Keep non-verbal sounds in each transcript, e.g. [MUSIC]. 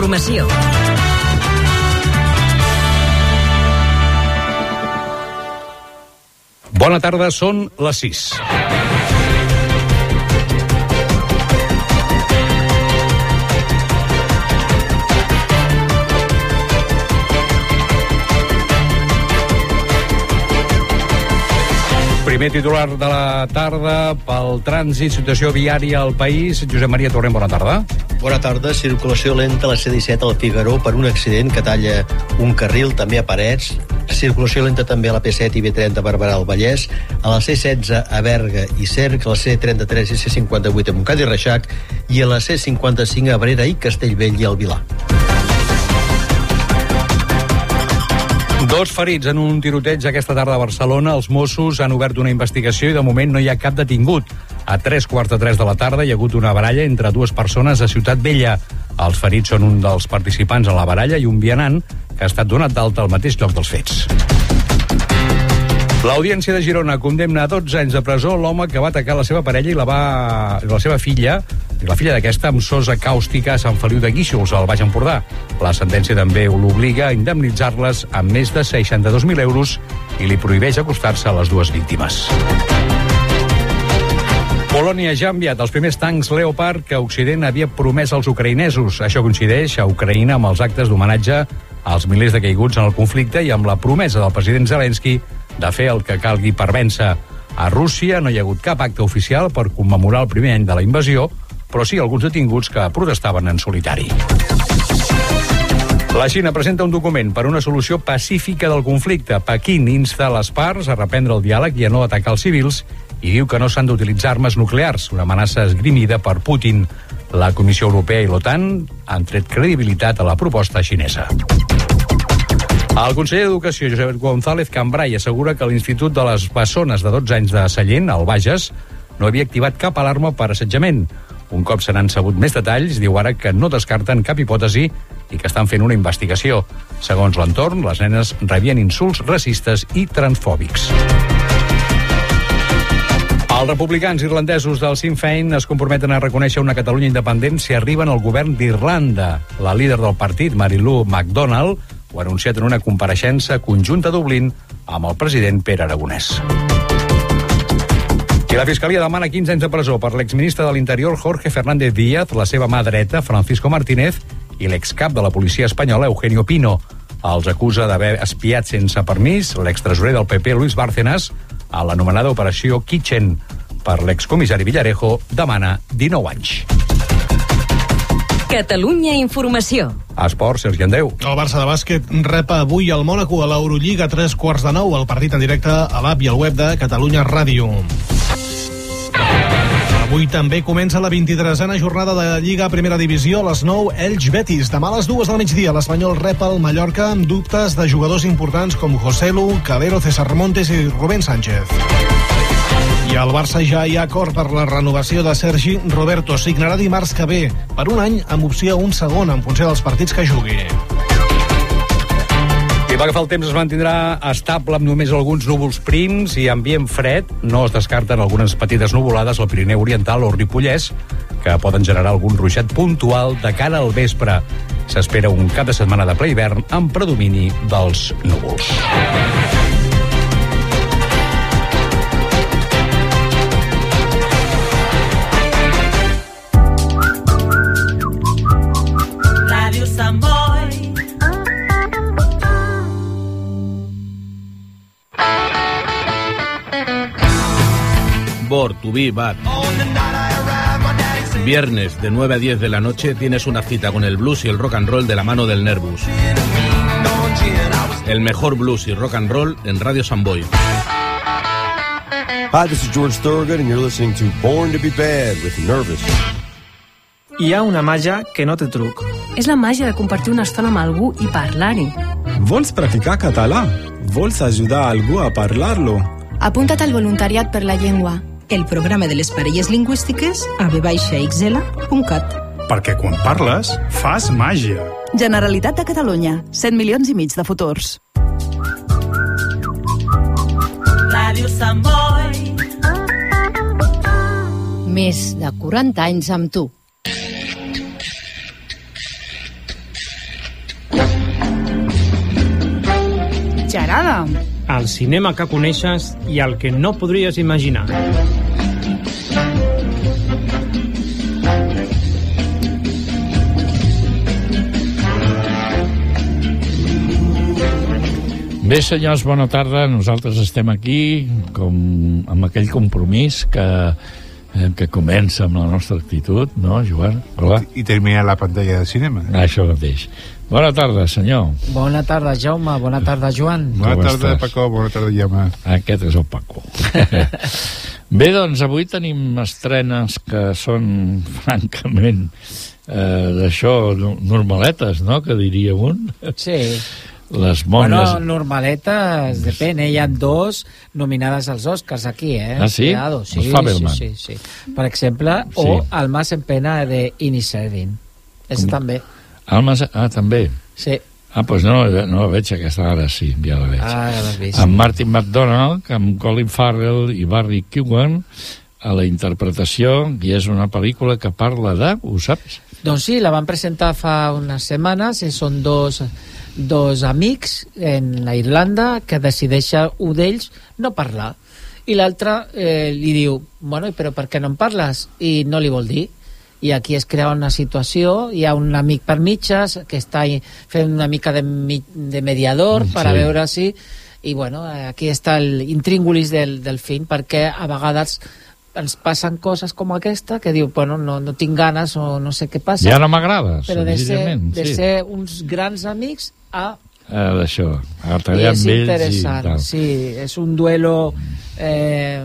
Informació. Bona tarda, són les 6. Primer titular de la tarda pel trànsit, situació viària al país. Josep Maria Torrent, bona tarda. Bona tarda. Circulació lenta a la C-17 al Figaró per un accident que talla un carril, també a Parets. Circulació lenta també a la P7 i B30 a Barberà al Vallès, a la C16 a Berga i Cerc, a la C33 i C58 a Montcada i Reixac i a la C55 a Abrera i Castellvell i al Vilar. Dos ferits en un tiroteig aquesta tarda a Barcelona. Els Mossos han obert una investigació i de moment no hi ha cap detingut. A tres quarts de tres de la tarda hi ha hagut una baralla entre dues persones a Ciutat Vella. Els ferits són un dels participants en la baralla i un vianant que ha estat donat d'alta al mateix lloc dels fets. L'Audiència de Girona condemna a 12 anys de presó l'home que va atacar la seva parella i la, va... la seva filla, i la filla d'aquesta, amb sosa càustica a Sant Feliu de Guíxols, al Baix Empordà. La sentència també l'obliga a indemnitzar-les amb més de 62.000 euros i li prohibeix acostar-se a les dues víctimes. Polònia ja ha enviat els primers tancs Leopard que Occident havia promès als ucraïnesos. Això coincideix a Ucraïna amb els actes d'homenatge als milers de caiguts en el conflicte i amb la promesa del president Zelensky de fer el que calgui per vèncer. A Rússia no hi ha hagut cap acte oficial per commemorar el primer any de la invasió, però sí alguns detinguts que protestaven en solitari. La Xina presenta un document per una solució pacífica del conflicte. Pequín insta les parts a reprendre el diàleg i a no atacar els civils i diu que no s'han d'utilitzar armes nuclears, una amenaça esgrimida per Putin. La Comissió Europea i l'OTAN han tret credibilitat a la proposta xinesa. El conseller d'Educació, Josep González Cambrai, assegura que l'Institut de les Bessones de 12 anys de Sallent, al Bages, no havia activat cap alarma per assetjament. Un cop se n'han sabut més detalls, diu ara que no descarten cap hipòtesi i que estan fent una investigació. Segons l'entorn, les nenes rebien insults racistes i transfòbics. Els republicans irlandesos del Sinn Féin es comprometen a reconèixer una Catalunya independent si arriben al govern d'Irlanda. La líder del partit, Marilu MacDonald, ho ha anunciat en una compareixença conjunta a Dublín amb el president Pere Aragonès. I la Fiscalia demana 15 anys de presó per l'exministre de l'Interior Jorge Fernández Díaz, la seva mà dreta, Francisco Martínez, i l'excap de la policia espanyola, Eugenio Pino. Els acusa d'haver espiat sense permís l'extresorer del PP, Luis Bárcenas, a l'anomenada Operació Kitchen. Per l'excomissari Villarejo demana 19 anys. Catalunya Informació. Esport, Sergi Andreu. El Barça de bàsquet rep avui al Mònaco a l'Eurolliga a tres quarts de nou, el partit en directe a l'app i al web de Catalunya Ràdio. Avui també comença la 23a jornada de la Lliga Primera Divisió a les 9, Elx Betis. Demà a les 2 del migdia, l'Espanyol rep el Mallorca amb dubtes de jugadors importants com José Lu, Calero, César Montes i Rubén Sánchez. I al Barça ja hi ha acord per la renovació de Sergi Roberto. Signarà dimarts que ve per un any amb opció a un segon en funció dels partits que jugui. I va agafar el temps es mantindrà estable amb només alguns núvols prims i ambient fred. No es descarten algunes petites nuvolades al Pirineu Oriental o Ripollès que poden generar algun ruixat puntual de cara al vespre. S'espera un cap de setmana de ple hivern amb predomini dels núvols. Bor, Tubí, Bar. Viernes de 9 a 10 de la noche tienes una cita con el blues y el rock and roll de la mano del Nervus. El mejor blues y rock and roll en Radio Samboy. Hi, this is George Thorogood, and you're listening to Born to be Bad with Nervous. Hi ha una màgia que no té truc. És la màgia de compartir una estona amb algú i parlar-hi. Vols practicar català? Vols ajudar algú a parlar-lo? Apunta't al voluntariat per la llengua. el programa de les parelles lingüístiques a vxl.cat. Perquè quan parles, fas màgia. Generalitat de Catalunya. 100 milions i mig de futurs. Ràdio Sant Més de 40 anys amb tu. Gerada. El cinema que coneixes i el que no podries imaginar. Bé, senyors, bona tarda. Nosaltres estem aquí com amb aquell compromís que, que comença amb la nostra actitud, no, Joan? Hola. I termina la pantalla de cinema. Això mateix. Bona tarda, senyor. Bona tarda, Jaume. Bona tarda, Joan. Bona Com tarda, estàs? Paco. Bona tarda, Jaume. Aquest és el Paco. [LAUGHS] Bé, doncs, avui tenim estrenes que són, [LAUGHS] francament, eh, d'això, no- normaletes, no?, que diria un. Sí. Les monges... Bueno, normaletes, depèn, eh? Hi ha dos nominades als Oscars aquí, eh? Ah, sí? Cuidado, sí, Els Fabelman. sí, sí, sí. Per exemple, o Sí. El más en pena de Inisherin. És Com? també. Almas... Ah, també. Sí. Ah, doncs no, no la veig aquesta, ara sí, ja la veig. Ah, ja l'has vist. amb Martin McDonald, amb Colin Farrell i Barry Keoghan a la interpretació, i és una pel·lícula que parla de, ho saps? Doncs sí, la van presentar fa unes setmanes i són dos, dos amics en la Irlanda que decideixen un d'ells no parlar i l'altre eh, li diu bueno, però per què no en parles? i no li vol dir i aquí es crea una situació hi ha un amic per mitges que està fent una mica de, de mediador Mm, per a sí. veure si i bueno, eh, aquí està el intríngulis del, del film perquè a vegades ens passen coses com aquesta que diu, bueno, no, no tinc ganes o no sé què passa Ja no m'agrada, però de ser, de sí. ser uns grans amics a Eh, D'això, a i és i interessant, tal. sí, és un duelo eh,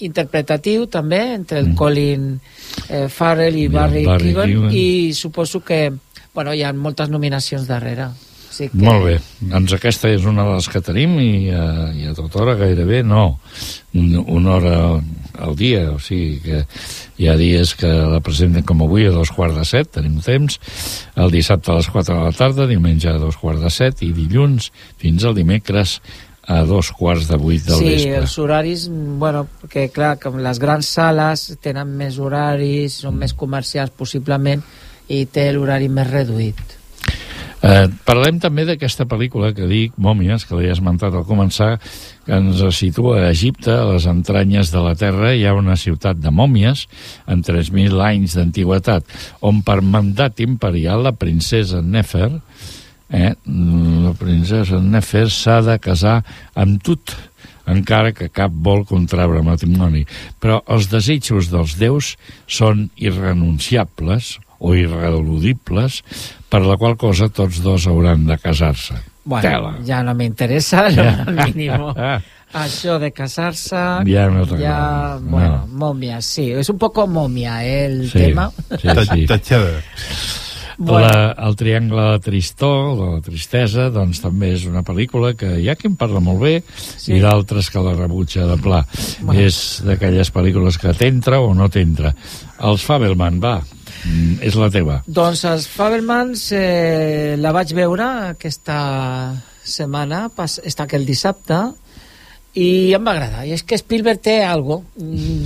interpretatiu també entre el Mm. Colin eh, Farrell i I Barry, Barry Keoghan Keoghan. i suposo que bueno, hi ha moltes nominacions darrere sí que... Molt bé, doncs aquesta és una de les que tenim i, a, i a tota hora gairebé no, un, una hora al dia, o sigui que hi ha dies que la presenten com avui a dos quarts de set, tenim temps, el dissabte a les 4 de la tarda, diumenge a dos quarts de set i dilluns fins al dimecres a dos quarts de vuit del sí, vespre. els horaris, mm, bueno, perquè clar, com les grans sales tenen més horaris, són més comercials possiblement, i té l'horari més reduït. Eh, parlem també d'aquesta pel·lícula que dic, Mòmies, que l'he esmentat al començar, que ens situa a Egipte, a les entranyes de la Terra, hi ha una ciutat de mòmies amb 3.000 anys d'antiguitat, on per mandat imperial la princesa Nefer, eh, la princesa Nefer s'ha de casar amb tot, encara que cap vol contraure matrimoni. Però els desitjos dels déus són irrenunciables o irreludibles, per la qual cosa tots dos hauran de casar-se. Bueno, Tela. ja no m'interessa, [LAUGHS] Ja. al mínim. [LAUGHS] Això de casar-se... Ja no t'agrada. Ja, bueno, momia, sí. És un poco momia, eh, el Sí, tema. sí, sí. Tatxada. Bueno. La, el Triangle de Tristor, de la tristesa, doncs també és una pel·lícula que hi ha qui en parla molt bé Sí. i d'altres que la rebutja de pla. Bueno. És d'aquelles pel·lícules que t'entra o no t'entra. Els Fabelman, va, mm, és la teva. Doncs els Fabelmans eh, la vaig veure aquesta setmana, pas, està aquell dissabte, i em va agradar. I és que Spielberg té algo.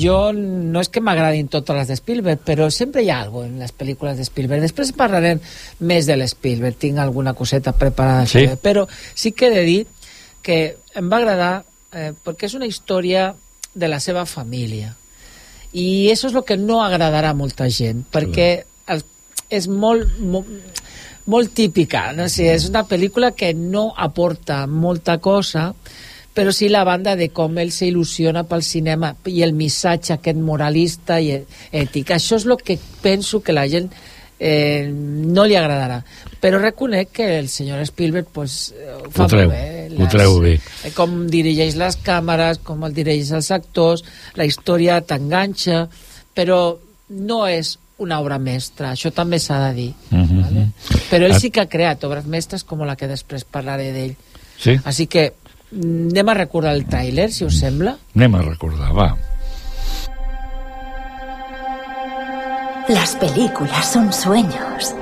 Jo no és que m'agradin totes les de Spielberg, però sempre hi ha algo en les pel·lícules de Spielberg. Després parlarem més de l'Spielberg, tinc alguna coseta preparada. Sí? Però sí que he de dir que em va agradar eh, perquè és una història de la seva família. I això és el que no agradarà a molta gent, perquè el, és molt, molt, molt típica. No sé, és una pel·lícula que no aporta molta cosa, però sí la banda de com ell s'il·lusiona pel cinema i el missatge aquest moralista i ètic. Això és el que penso que la gent eh, no li agradarà. Però reconec que el senyor Spielberg pues, eh, ho fa molt bé. Ho treu bé. eh, Com dirigeix les càmeres, com el dirigeix els actors, la història t'enganxa, però no és una obra mestra, això també s'ha de dir. Mhm. Vale? Però ell sí que ha creat obres mestres com la que després parlaré d'ell. Sí? Així que mm, anem a recordar el tràiler, si us sembla. Anem a recordar, va. Las películas son sueños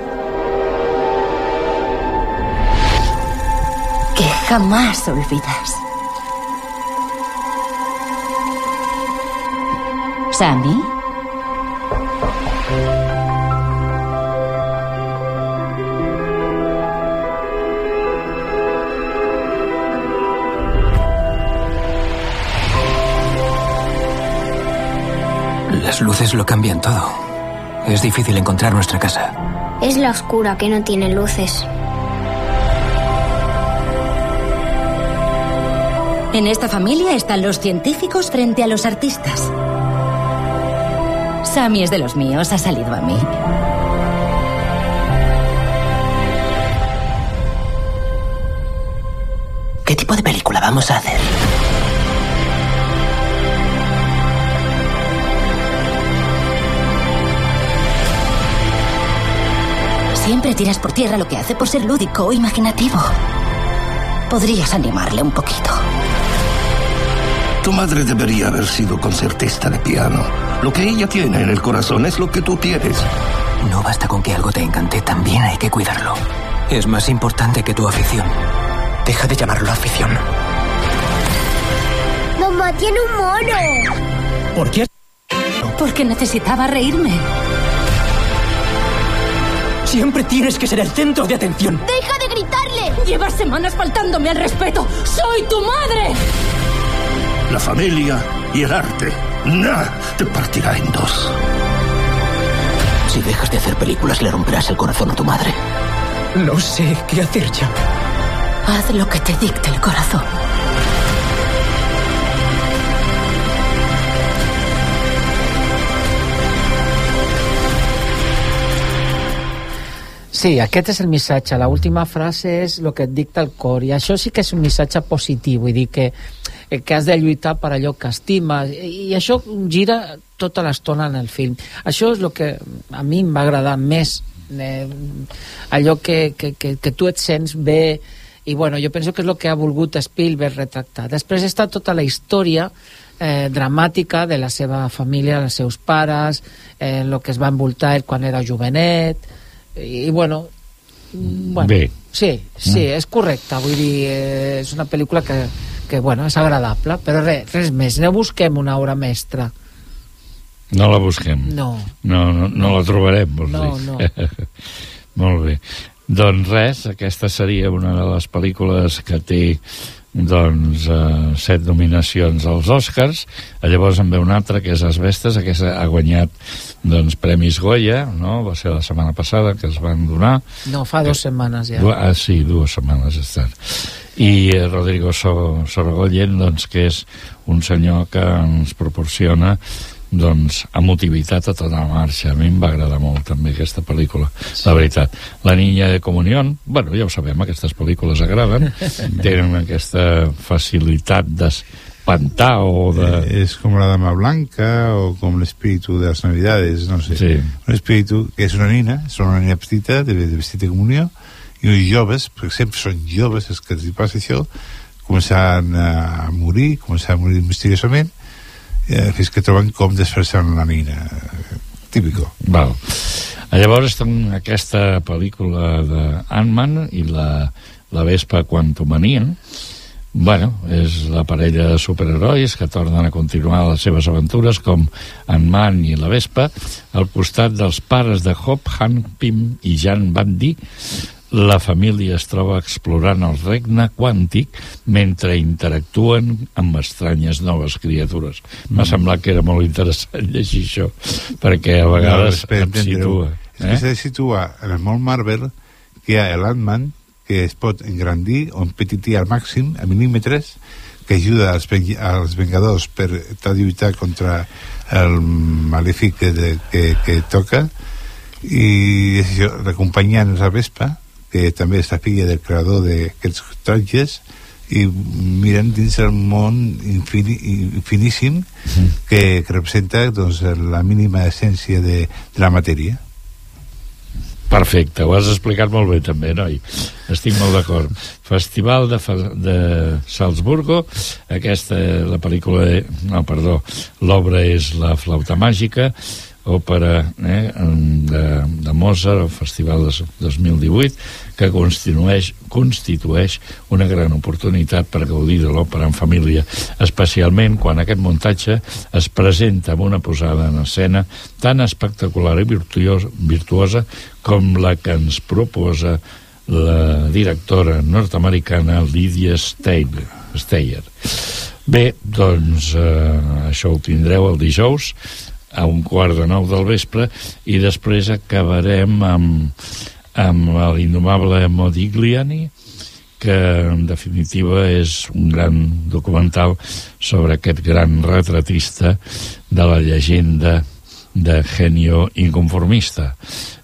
jamás olvidas. ¿Sammy? Las luces lo cambian todo. Es difícil encontrar nuestra casa. Es la oscura que no tiene luces. En esta familia están los científicos frente a los artistas. Sammy es de los míos, ha salido a mí. ¿Qué tipo de película vamos a hacer? Siempre tiras por tierra lo que hace por ser lúdico o imaginativo. Podrías animarle un poquito. Tu madre debería haber sido concertista de piano. Lo que ella tiene en el corazón es lo que tú tienes. No basta con que algo te encante, también hay que cuidarlo. Es más importante que tu afición. Deja de llamarlo afición. Mamá tiene un mono. ¿Por qué? Porque necesitaba reírme. Siempre tienes que ser el centro de atención. ¡Deja de gritarle! Llevas semanas faltándome al respeto. ¡Soy tu madre! La familia y el arte. Nada te partirá en dos. Si dejas de hacer películas, le romperás el corazón a tu madre. No sé qué hacer ya. Haz lo que te dicte el corazón. Sí, aquest és el missatge. La última frase és el que et dicta el cor. I això sí que és un missatge positiu. Vull dir que, eh, que has de lluitar per allò que estimes. I això gira tota l'estona en el film. Això és el que a mi em va agradar més. Eh, allò que, que, que, que tu et sents bé i bueno, jo penso que és el que ha volgut Spielberg retractar. Després està tota la història eh, dramàtica de la seva família, els seus pares, eh, el que es va envoltar quan era jovenet, i, i bueno, mm, bueno Bé. sí, sí, Mm. és correcte vull dir, eh, és una pel·lícula que, que bueno, és agradable, però res, res més no busquem una obra mestra No la busquem. No. No, no, no la trobarem, vols No, dir? no. [LAUGHS] Molt bé. Doncs res, aquesta seria una de les pel·lícules que té doncs, eh, set nominacions als Oscars. Llavors en ve una altra, que és Asbestes, aquesta ha guanyat doncs, Premis Goya, no? va ser la setmana passada que es van donar. no, fa dues setmanes ja Du ah, sí, dues setmanes ha estat. I eh, Rodrigo so Sorogoyen, doncs, que és un senyor que ens proporciona doncs, emotivitat a tota marxa. A mi em va agradar molt també aquesta pel·lícula, sí. la veritat. La niña de comunión, bueno, ja ho sabem, aquestes pel·lícules agraden, [LAUGHS] tenen aquesta facilitat d'espantar o de... Eh, es como la dama blanca o como el espíritu de las navidades, no sé. Sí. Un espíritu que és una nina, és una nina petita, de, de vestit de comunió, i uns joves, perquè sempre són joves els que els passa això, començaran a morir, començaran a morir misteriosament, eh, fins que troben com desfer-se la nina. Eh, Típico. Val. Llavors està en aquesta pel·lícula de Ant-Man i la, la Vespa Quantumania. Bueno, és la parella de superherois que tornen a continuar les seves aventures com Ant-Man i la Vespa al costat dels pares de Hop, Hank Pym i Jan Van D la família es troba explorant el regne quàntic mentre interactuen amb estranyes noves criatures. M'ha Mm. semblat que era molt interessant llegir això, perquè a vegades em entendreu. situa. És que s'ha de situar en el món Marvel que hi ha l'Ant-Man que es pot engrandir o empetitir al màxim a milímetres que ajuda als, als Vengadors per tal lluitar contra el malèfic que, de, que, que toca i és això, l'acompanyant és la Vespa que també és la filla del creador d'aquests trajes i miren dins el món infini, infiníssim que, que representa doncs, la mínima essència de, de la matèria Perfecte, ho has explicat molt bé també, noi. Estic molt d'acord. Festival de, Fa- de Salzburgo, aquesta, la pel·lícula, no, perdó, l'obra és La flauta màgica, òpera eh, de, de Mozart, el Festival de 2018, que constitueix, constitueix una gran oportunitat per gaudir de l'òpera en família, especialment quan aquest muntatge es presenta amb una posada en escena tan espectacular i virtuosa, virtuosa com la que ens proposa la directora nord-americana Lydia. Steyer. Bé, doncs eh, això ho tindreu el dijous a un quart de nou del vespre i després acabarem amb, amb l'indomable Modigliani que en definitiva és un gran documental sobre aquest gran retratista de la llegenda de genio inconformista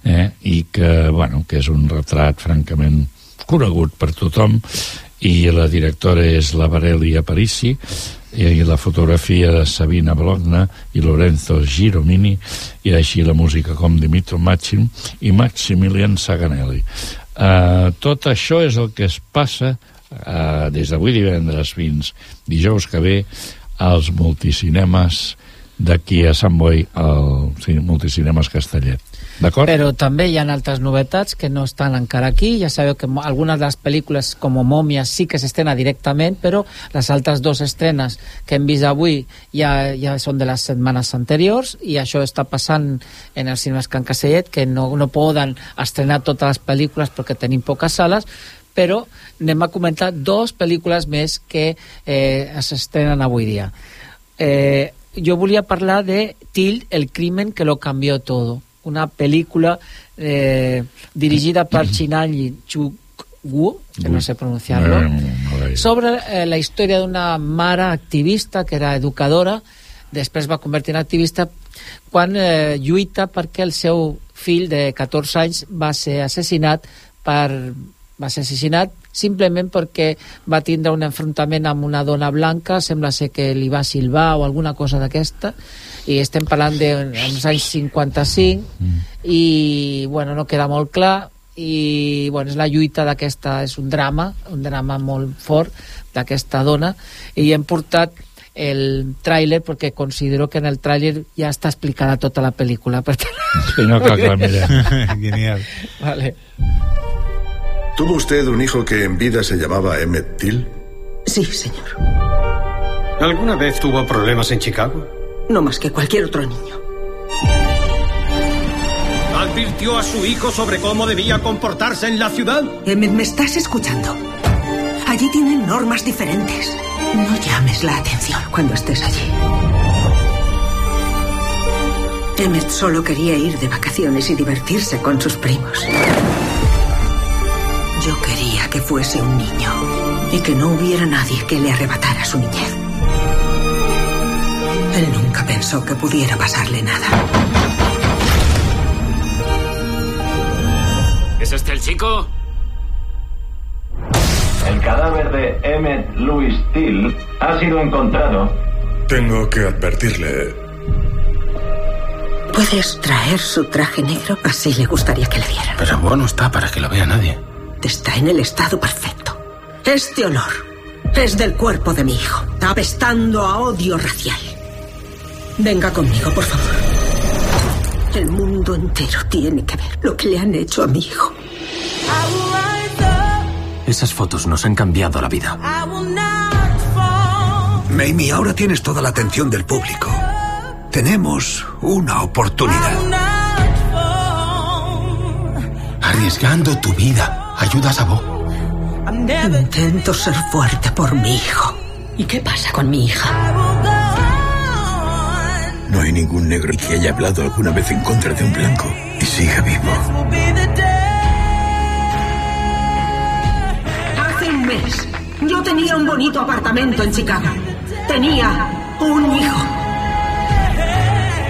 eh? i que, bueno, que és un retrat francament conegut per tothom i la directora és la Varelia Parisi i la fotografia de Sabina Bologna i Lorenzo Giromini i així la música com Dimitro Machin i Maximilian Saganelli. Uh, tot això és el que es passa uh, des d'avui divendres fins dijous que ve als multicinemes d'aquí a Sant Boi al Multicinemes Castellet. D'acord? Però també hi ha altres novetats que no estan encara aquí. Ja sabeu que algunes de les pel·lícules com Mòmia sí que s'estrena directament, però les altres dues estrenes que hem vist avui ja, ja són de les setmanes anteriors i això està passant en els cinemes Can Castellet, que no, no poden estrenar totes les pel·lícules perquè tenim poques sales, però anem a comentar dos pel·lícules més que eh, s'estrenen avui dia. Eh, yo volia parlar de Till, el crimen que lo cambió todo. Una pel·lícula eh, dirigida per Chinanyi Chukwu, que no sé pronunciar-lo, sobre eh, la història d'una mare activista que era educadora, després va convertir en activista quan eh, lluita perquè el seu fill de 14 anys va ser assassinat per va ser assassinat simplement perquè va tindre un enfrontament amb una dona blanca, sembla ser que li va silbar o alguna cosa d'aquesta, i estem parlant dels anys 55, mm. i bueno, no queda molt clar, i bueno, és la lluita d'aquesta, és un drama, un drama molt fort d'aquesta dona, i hem portat el tràiler perquè considero que en el tràiler ja està explicada tota la pel·lícula per tant... Sí, no cal que la mirem. [LAUGHS] Genial. Vale. ¿Tuvo usted un hijo que en vida se llamaba Emmett Till? Sí, señor. ¿Alguna vez tuvo problemas en Chicago? No más que cualquier otro niño. ¿Advirtió a su hijo sobre cómo debía comportarse en la ciudad? Emmett, ¿me estás escuchando? Allí tienen normas diferentes. No llames la atención cuando estés allí. Emmett solo quería ir de vacaciones y divertirse con sus primos. Yo quería que fuese un niño y que no hubiera nadie que le arrebatara su niñez. Él nunca pensó que pudiera pasarle nada. ¿Es este el chico? El cadáver de Emmett Louis Till ha sido encontrado. Tengo que advertirle. ¿Puedes traer su traje negro? Así le gustaría que le vieran. Pero bueno está para que lo vea nadie. Está en el estado perfecto. Este olor es del cuerpo de mi hijo, apestando a odio racial. Venga conmigo, por favor. El mundo entero tiene que ver lo que le han hecho a mi hijo. Esas fotos nos han cambiado la vida. Mamie, ahora tienes toda la atención del público. Tenemos una oportunidad. Arriesgando tu vida. Ayudas a Bo. Intento ser fuerte por mi hijo. ¿Y qué pasa con mi hija? No hay ningún negro que haya hablado alguna vez en contra de un blanco y siga vivo. Hace un mes, yo tenía un bonito apartamento en Chicago. Tenía un hijo.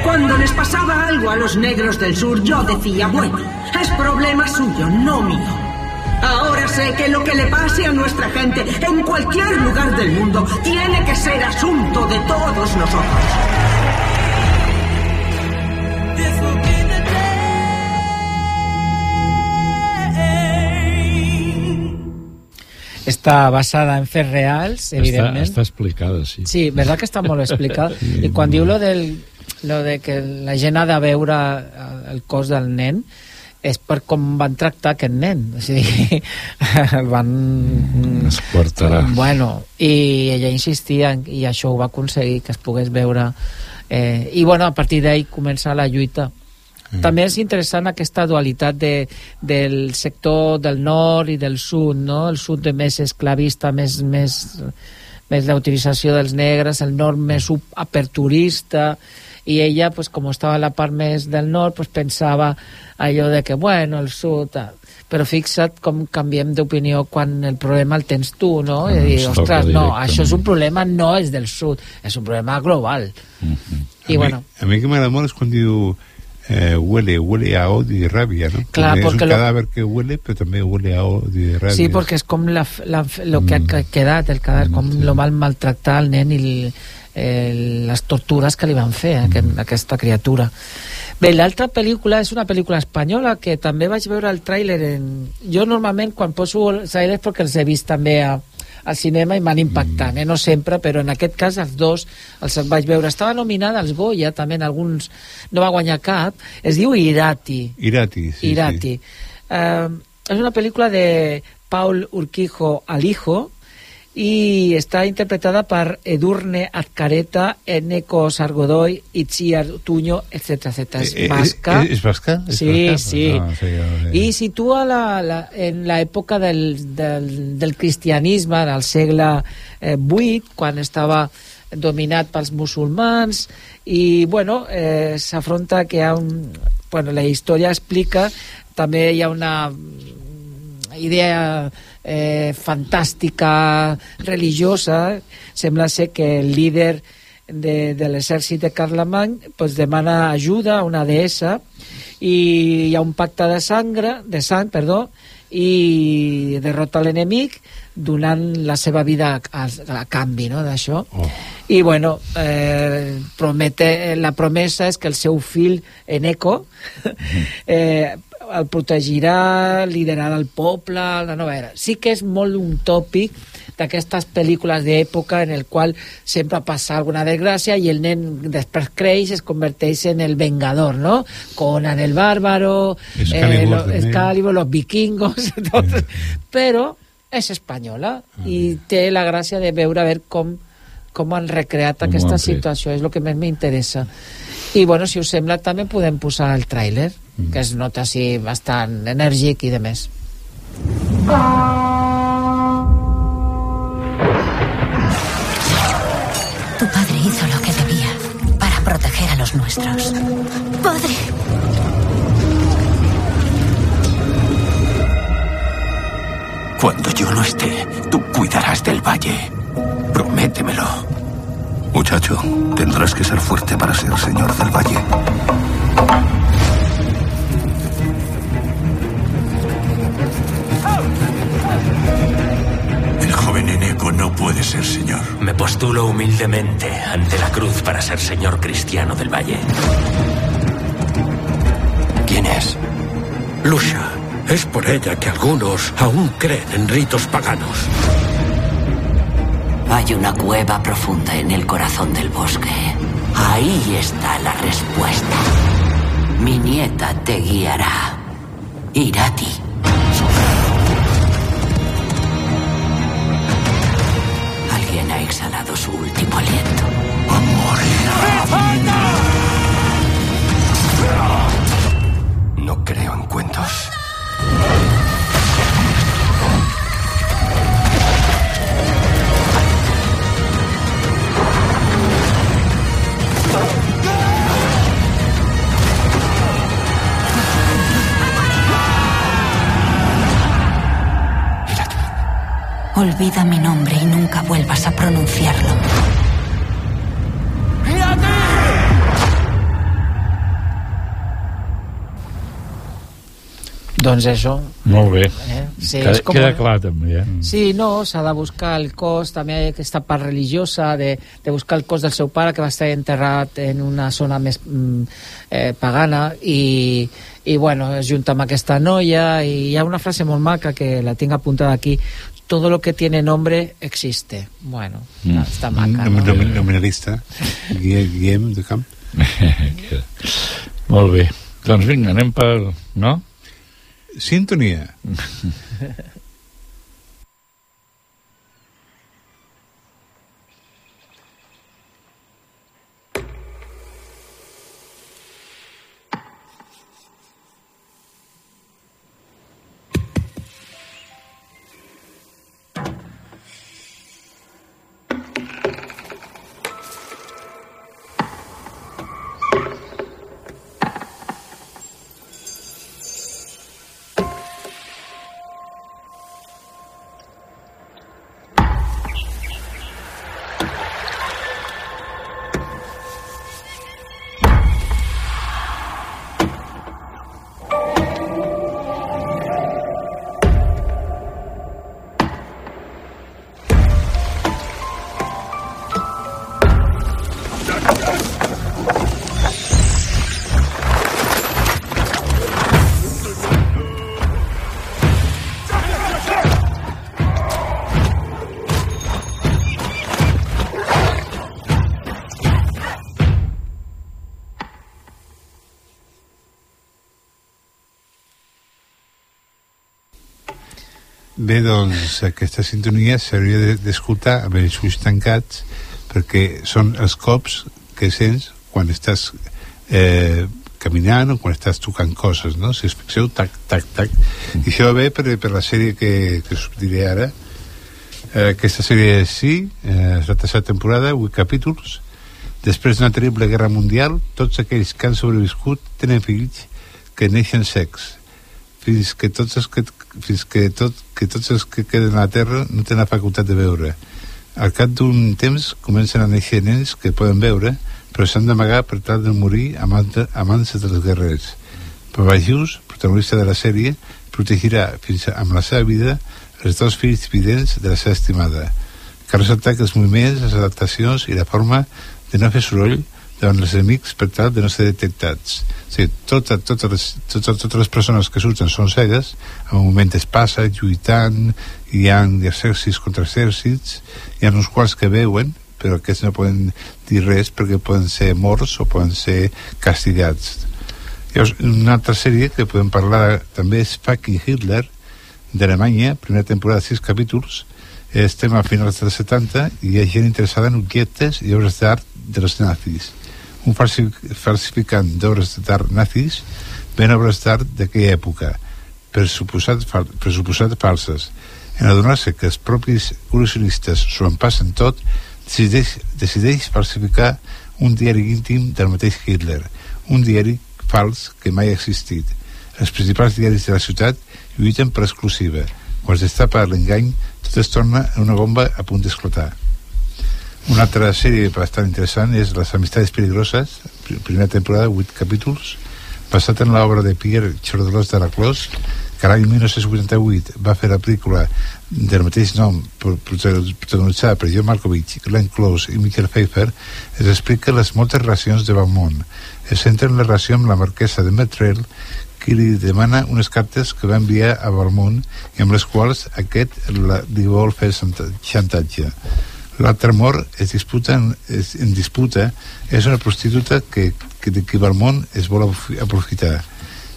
Cuando les pasaba algo a los negros del sur, yo decía, bueno, es problema suyo, no mío. Ahora sé que lo que le pase a nuestra gente en cualquier lugar del mundo tiene que ser asunto de todos nosotros. Està basada en fets reals, evidentment. Està, està explicada, sí. Sí, verdad que està molt explicada. Sí, [LAUGHS] I quan diu lo, del, lo de que la gent ha de veure el cos del nen, és per com van tractar aquest nen o sigui, el [LAUGHS] van es portarà bueno, i ella insistia i això ho va aconseguir que es pogués veure eh, i bueno, a partir d'ahí comença la lluita mm. també és interessant aquesta dualitat de, del sector del nord i del sud no? el sud de més esclavista més, més, més la utilització dels negres el nord més aperturista i ella, pues, com estava a la part més del nord, pues, pensava allò de que, bueno, el sud... Tal. Però fixa't com canviem d'opinió quan el problema el tens tu, no? I dir, ostres, no, això és un problema no és del sud, és un problema global. I a, bueno, mi, a mi que m'agrada molt és quan diu eh, huele, huele a odio i ràbia, no? Clar, Perquè és perquè un lo- que huele, però també huele a odio i ràbia. Sí, perquè és com la, la, lo que ha quedat, el cadàver, com lo mal maltractar el nen i el, el, les tortures que li van fer a aquest, a aquesta criatura. Bé, l'altra pel·lícula és una pel·lícula espanyola que també vaig veure el tràiler en... Jo normalment quan poso els tràilers perquè els he vist també a, al cinema i m'han impactat, eh? no sempre, però en aquest cas els dos els vaig veure. Estava nominada als Goya, també en alguns... No va guanyar cap. Es diu Irati. Irati, sí, Irati. Eh, és una pel·lícula de Paul Urquijo Alijo i està interpretada per Edurne Azcareta, Eneko Sargodoy, Itziar Tuño, etc. etc. És Eh, eh, basca. eh, és basca? És Sí, basca? sí. No, sí, ja, ja. I situa la, la, en l'època del, del, del cristianisme, del segle eh, VIII, quan estava dominat pels musulmans, i, bueno, eh, s'afronta que hi ha un... Bueno, la història explica, també hi ha una idea eh, fantàstica, religiosa. Sembla ser que el líder de, de l'exèrcit de Carlemany pues, demana ajuda a una deessa i hi ha un pacte de sangre, de sang, perdó, i derrota l'enemic donant la seva vida a, a canvi no, d'això. Oh. I, bueno, eh, promete, la promesa és que el seu fill, Eneco, [LAUGHS] eh, el protegirà, liderarà el poble, la nova era. Sí que és molt un tòpic d'aquestes pel·lícules d'època en el qual sempre passa alguna desgràcia i el nen després creix es converteix en el vengador, no? Conan el bárbaro, Excalibur també. Excalibur, los vikingos, [LAUGHS] tot. però és espanyola i té la gràcia de veure a veure com, com han recreat Com aquesta situació, és el que més m'interessa. I bueno, si us sembla també podem posar el tràiler, que es nota així bastant enèrgic i de més. Tu padre hizo lo que debía para proteger a los nuestros. Padre. Cuando yo no esté, tú cuidarás del valle. Prométemelo. Muchacho, tendrás que ser fuerte para ser señor del valle. No puede ser señor. Me postulo humildemente ante la cruz para ser señor cristiano del valle. ¿Quién es? Lucia. Es por ella que algunos aún creen en ritos paganos. Hay una cueva profunda en el corazón del bosque. Ahí está la respuesta. Mi nieta te guiará. Irati. Ha exhalado su último aliento. No creo en cuentos. Olvida mi nombre y nunca vuelvas a pronunciarlo. Doncs això. Molt bé. Eh? Sí, queda, és com queda clar, també, eh? Sí, no, s'ha de buscar el cos, també hi ha aquesta part religiosa de, de buscar el cos del seu pare que va estar enterrat en una zona més mm, eh, pagana i, i bueno, es junta amb aquesta noia i hi ha una frase molt maca que la tinc apuntada aquí todo lo que tiene nombre existe. Bueno, Mm. està maca, Nom- no? nom- Nominalista. Guillem, Guillem de Camp. Molt bé. Doncs vinga, anem per... No? Sintonia. [LAUGHS] aquesta sintonia s'hauria de- d'escoltar amb els ulls tancats perquè són els cops que sents quan estàs eh, caminant o quan estàs tocant coses, no? Si us fixeu, tac, tac, tac. I això ve per, per la sèrie que, que us diré ara. Eh, aquesta sèrie sí, eh, és la tercera temporada, 8 capítols. Després d'una terrible guerra mundial, tots aquells que han sobreviscut tenen fills que neixen secs fins que tots els que, fins que, tot, que tots els que queden a la Terra no tenen la facultat de veure. Al cap d'un temps comencen a néixer nens que poden veure, però s'han d'amagar per tal de morir a mans, dels guerrers. Papa Jus, protagonista de la sèrie, protegirà fins amb la seva vida els dos fills vidents de la seva estimada. Cal ressaltar que els moviments, les adaptacions i la forma de no fer soroll davant els enemics per tal de no ser detectats. O sigui, tota, totes, les, totes, totes les persones que surten són cegues, en un moment es passa lluitant, hi ha exèrcits contra exèrcits, hi ha uns quals que veuen, però aquests no poden dir res perquè poden ser morts o poden ser castigats. Llavors, una altra sèrie que podem parlar també és Fucking Hitler, d'Alemanya, primera temporada, sis capítols, estem a finals dels 70 i hi ha gent interessada en objectes i obres d'art de los nazis. Un falsi falsificant d'obres d'art nazis ven obres d'art d'aquella època, per suposat, fal falses. En adonar-se que els propis col·leccionistes s'ho empassen tot, decideix, decideix falsificar un diari íntim del mateix Hitler, un diari fals que mai ha existit. Els principals diaris de la ciutat lluiten per exclusiva. Quan es destapa l'engany, tot es torna una bomba a punt d'esclotar. Una altra sèrie bastant interessant és Les amistades peligroses, pri- primera temporada, 8 capítols, basat en l'obra de Pierre Chordelós de la Clos, que l'any 1988 va fer la pel·lícula del mateix nom, pro- prota- protagonitzada per John Malkovich, Glenn Close i Michael Pfeiffer, es explica les moltes relacions de Beaumont. Es centra en la relació amb la marquesa de Metrel, qui li demana unes cartes que va enviar a Balmont i amb les quals aquest la, li vol fer xanta- xantatge. L'altre amor es disputa en, es, en disputa és una prostituta que, que qui Balmont es vol aprofi- aprofitar.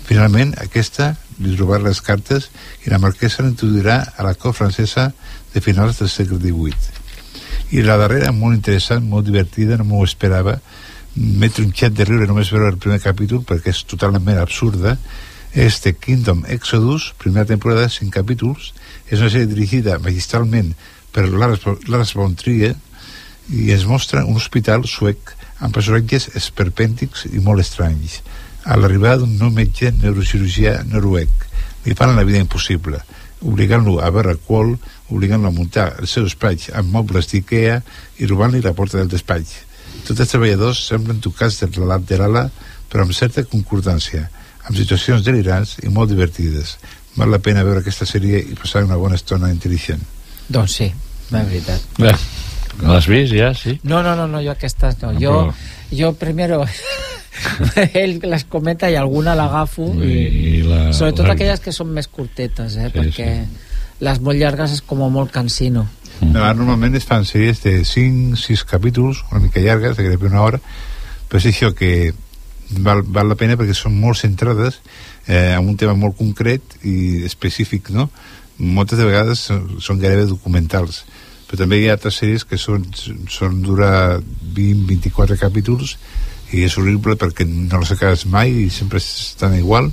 Finalment, aquesta li robarà les cartes i la marquesa l'introduirà a la cor francesa de finals del segle XVIII. I la darrera, molt interessant, molt divertida, no m'ho esperava, m'he tronxat de riure només veure el primer capítol perquè és totalment absurda, és The Kingdom Exodus, primera temporada, cinc capítols, és una sèrie dirigida magistralment per Lars von Trier i es mostra un hospital suec amb personatges esperpèntics i molt estranys. A l'arribada d'un nou metge neurocirurgià noruec li fan la vida impossible, obligant-lo a beure alcohol, obligant-lo a muntar el seu despatx amb mobles d'Ikea i robant-li la porta del despatx. Tots els treballadors semblen tocats de l'ala de l'ala, però amb certa concordància, amb situacions delirants i molt divertides. Val la pena veure aquesta sèrie i passar una bona estona intel·ligent. Doncs sí, és veritat. Bé, l'has vist ja, sí? No, no, no, no jo aquestes no. Jo, jo primero [LAUGHS] ell les comenta i alguna l'agafo i, I la- sobretot la- aquelles que són més curtetes, eh? Sí, perquè les molt llargues és com molt cansino. No, ara normalment es fan sèries de 5, 6 capítols, una mica llargues, de gairebé una hora, però és això que val, val la pena perquè són molt centrades eh, en un tema molt concret i específic, no? Moltes de vegades són, són gairebé documentals, però també hi ha altres sèries que són, són durar 20-24 capítols i és horrible perquè no les acabes mai i sempre estan igual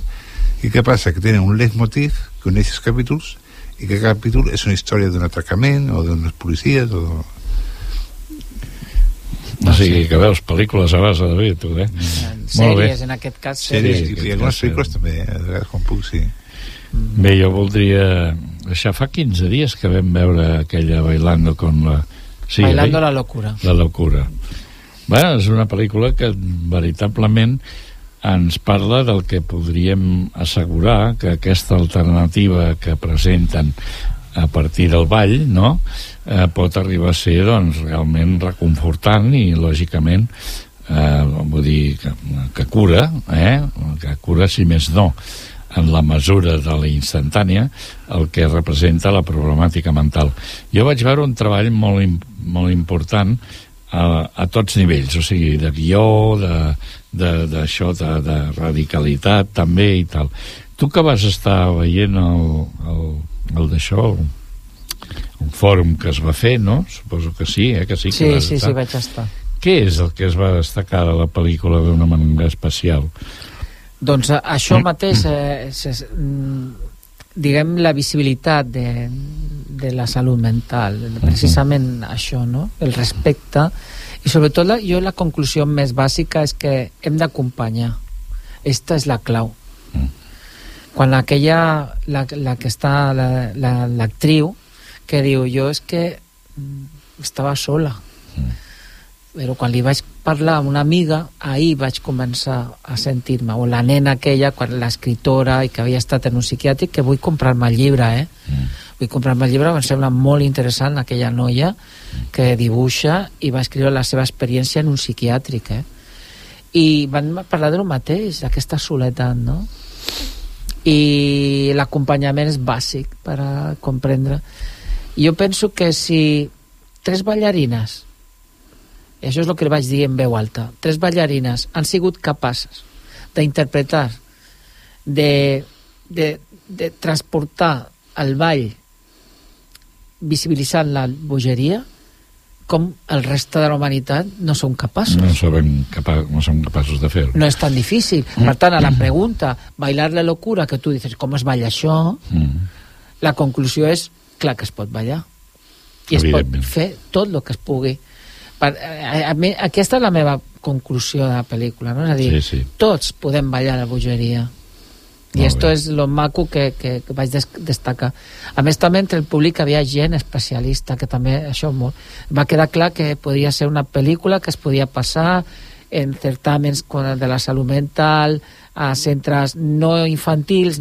i què passa? Que tenen un leitmotiv que uneix els capítols i que cada capítol és una història d'un atracament o d'unes policies o... O sigui, que veus pel·lícules a base de bé, tu, eh? Molt bé. Sèries, en aquest cas, sèries, Sí, i, sí, i algunes sí. pel·lícules també, eh, de vegades quan puc, sí. Bé, jo voldria... Això fa 15 dies que vam veure aquella Bailando con la... Bailando oi? la locura. La locura. Bé, és una pel·lícula que veritablement ens parla del que podríem assegurar que aquesta alternativa que presenten a partir del ball no? eh, pot arribar a ser doncs, realment reconfortant i lògicament eh, vull dir que, que cura eh? que cura si més no en la mesura de la instantània el que representa la problemàtica mental. Jo vaig veure un treball molt, molt important a, a tots nivells, o sigui, de guió, de- de- d'això, de, de, de radicalitat també i tal. Tu que vas estar veient el, el, el d'això, el, un fòrum que es va fer, no? Suposo que sí, eh? Que sí, que Sí, sí, estar. sí, vaig estar. Què és el que es va destacar de la pel·lícula d'una manera especial? Doncs eh, això mateix, eh, és, mm, diguem, la visibilitat de, de la salut mental, precisament això, no? El respecte, i sobretot la, jo la conclusió més bàsica és que hem d'acompanyar. Esta és la clau. Quan aquella, la, la que està, l'actriu, la, l'actriu que diu, jo és que mm, estava sola, però quan li vaig parlar a una amiga, ahir vaig començar a sentir-me, o la nena aquella, quan l'escriptora i que havia estat en un psiquiàtric, que vull comprar-me el llibre, eh? Mm. Vull comprar-me el llibre, em sembla molt interessant aquella noia que dibuixa i va escriure la seva experiència en un psiquiàtric, eh? I van parlar del mateix, d'aquesta soledat, no? I l'acompanyament és bàsic per a comprendre. Jo penso que si tres ballarines i això és el que vaig dir en veu alta. Tres ballarines han sigut capaces d'interpretar de, de, de transportar el ball visibilitzant la bogeria com el reste de la humanitat no són capaços. No, sabem capa no som capaços de fer-ho. no és tan difícil. Per tant a la pregunta bailar la locura que tu dices com es balla això? Mm. la conclusió és clar que es pot ballar. I es pot fer tot el que es pugui per, a, a, mi- aquesta és la meva conclusió de la pel·lícula no? és a dir, Sí, sí. tots podem ballar la bogeria i Molt esto bé. és lo maco que, que, que vaig des destacar a més també entre el públic havia gent especialista que també això molt, va quedar clar que podria ser una pel·lícula que es podia passar en certàmens de la salut mental a centres no infantils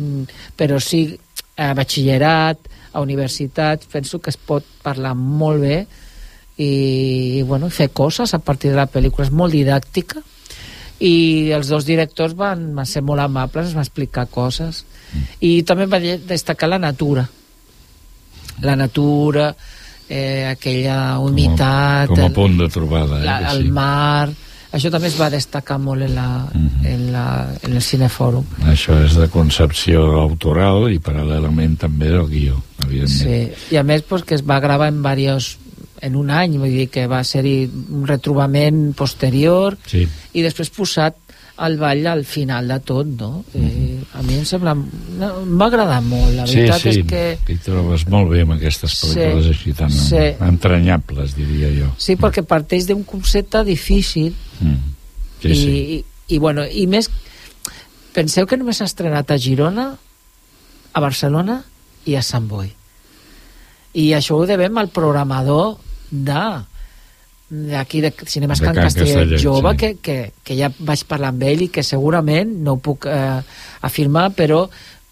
però sí a batxillerat a universitats, penso que es pot parlar molt bé i, bueno, fer coses a partir de la pel·lícula és molt didàctica i els dos directors van, van ser molt amables ens van explicar coses i també va de- destacar la natura la natura eh, aquella humitat Com a el- punt de trobada, eh? la, que el sí. mar això també es va destacar molt en, la, en, la, en el cinefòrum Això és de concepció autoral i paral·lelament també del guió, evidentment. Sí, i a més pues, que es va gravar en varios en un any, vull dir que va ser un retrobament posterior Sí. i després posat al ball al final de tot, no? eh, a mi em sembla... No, em va agradar molt, la sí, veritat sí, és que... t'hi trobes molt bé amb aquestes pel·lícules Sí, així tan sí. entranyables, diria jo. Sí, perquè parteix d'un concepte difícil Mm. Sí, i, sí. i, i, bueno, i més penseu que només s'ha estrenat a Girona a Barcelona i a Sant Boi i això ho devem al programador de d'aquí de Cinemes De Can Can Castellet Castellet, jove sí. que, que, que ja vaig parlar amb ell i que segurament no ho puc eh, afirmar però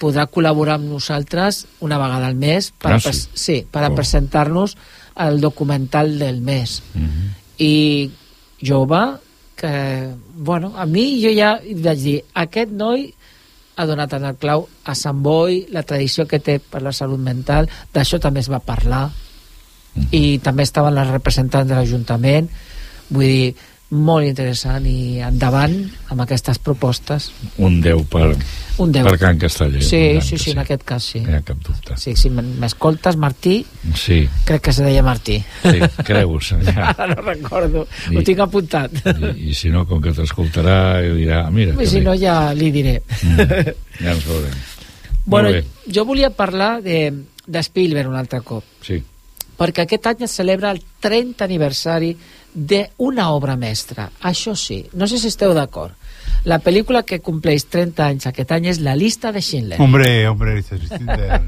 podrà col·laborar amb nosaltres una vegada al mes per, Ah, sí? sí, per Oh. presentar-nos el documental del mes Mhm. i jove que, bueno, a mi jo ja vaig dir, aquest noi ha donat en el clau a Sant Boi, la tradició que té per la salut mental, d'això també es va parlar, i també estaven les representants de l'Ajuntament, vull dir, molt interessant i endavant amb aquestes propostes. Un 10 per, Un 10. per Can Castellet. Sí, sí, sí, en aquest cas sí. No hi ha cap dubte. Sí, si m'escoltes, Martí, Sí, crec que se deia Martí. sí creus. Ja. [LAUGHS] No recordo, I- ho tinc apuntat. I, I si no, com que t'escoltarà, dirà, ah, mira, I si bé. no, ja li diré. Mm, ja ens veurem. Bueno, jo volia parlar de, de Spielberg un altre cop, sí. Perquè aquest any es celebra el 30 aniversari d'una obra mestra. Això sí, no sé si esteu d'acord. La pel·lícula que compleix 30 anys aquest any és La llista de Schindler. Hombre, hombre, dices, Schindler.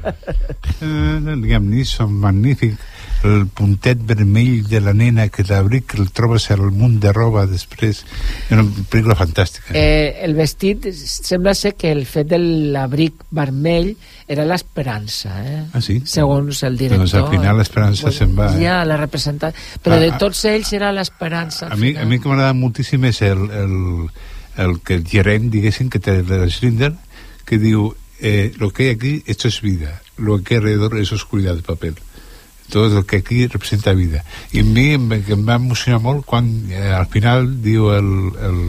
eh, Liam [LAUGHS] Neeson, magnífic. El puntet vermell de la nena que l'abric el trobes al munt de roba després. Una pel·lícula fantàstica. Eh, el vestit sembla ser que el fet de l'abric vermell era l'esperança, eh? Ah, sí? segons el director. Doncs al final l'esperança se'n va, eh? Ja, la representant. Però Ah, de ah. tots ells era l'esperança. A mi, a mi que m'agrada moltíssim és el, el, el que el gerent, diguéssim, que té de Schindler, que diu, eh, lo que hay aquí, esto es vida, lo que hay alrededor es oscuridad de papel. Tot el que aquí representa vida. I a mi em, em va emocionar molt quan eh, al final diu el, el,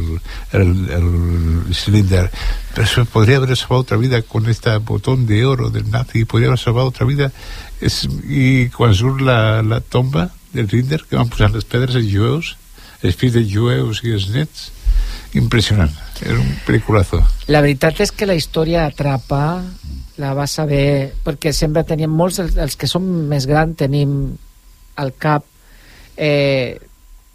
el, el Cylinder pero se podría haber salvado otra vida con este botón de oro del nazi podría haber salvado otra vida es, i quan surt la, la tomba del Rinder que van posar les pedres els jueus els fills de jueus i els nets impressionant, era un peliculazo. La veritat és que la història atrapa, la va saber, perquè sempre teníem molts, els, els que som més grans tenim al cap eh,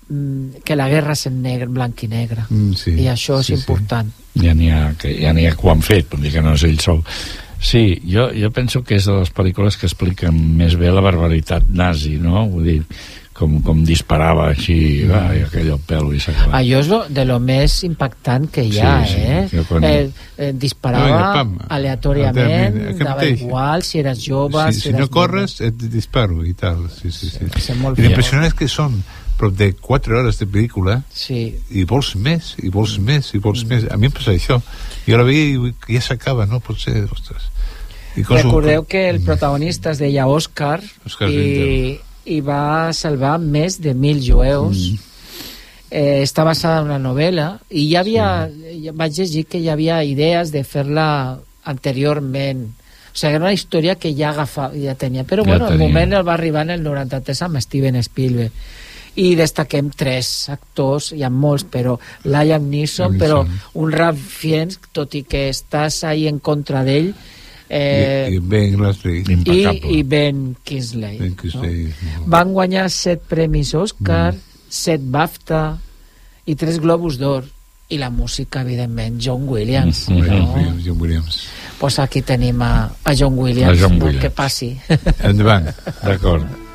mm, que la guerra és en negre, blanc i negre. mm, sí, I això és sí, important. ja n'hi ha, que, ja ha que ho han fet, vull dir que no és ell sol. Sí, jo, jo penso que és de les pel·lícules que expliquen més bé la barbaritat nazi, no? Vull dir, com, com disparava així, va, i aquell el pèl i s'acaba. Allò és lo, de lo més impactant que hi Sí, ha, sí, eh? que quan- eh, eh disparava No, pam, aleatòriament, dava igual si eres jove, si, si, si eres no corres et disparo i tal sí, sí, sí. molt i l'impressionant és que són prop de 4 hores de pel·lícula Sí. i vols més, i vols més, i vols més. A mi em passa això. Jo la veia i ja s'acaba, no pot ser ostres. I Recordeu que el protagonista es deia Òscar i, i va salvar més de mil jueus. Eh, està basada en una novel·la i ja havia, ja vaig llegir que hi havia idees de fer-la anteriorment. O sigui, era una història que ja agafava, ja tenia. Però Ja bueno, el tenia. moment el va arribar en el 93 amb Steven Spielberg. I destaquem tres actors, hi ha molts, però Liam Neeson, Liam però Neeson. un Ralph Fiennes, tot i que estàs ahí en contra d'ell, eh, I, i Ben Leslie i, i Ben Kingsley. Ben Kingsley, no? Van guanyar set premis Oscar, mm. set BAFTA i tres Globus d'Or. I la música, evidentment, John Williams. Mm, John no? Williams, John Williams. Pues aquí tenim a, a John Williams. A John? Williams. Que passi. endavant D'acord.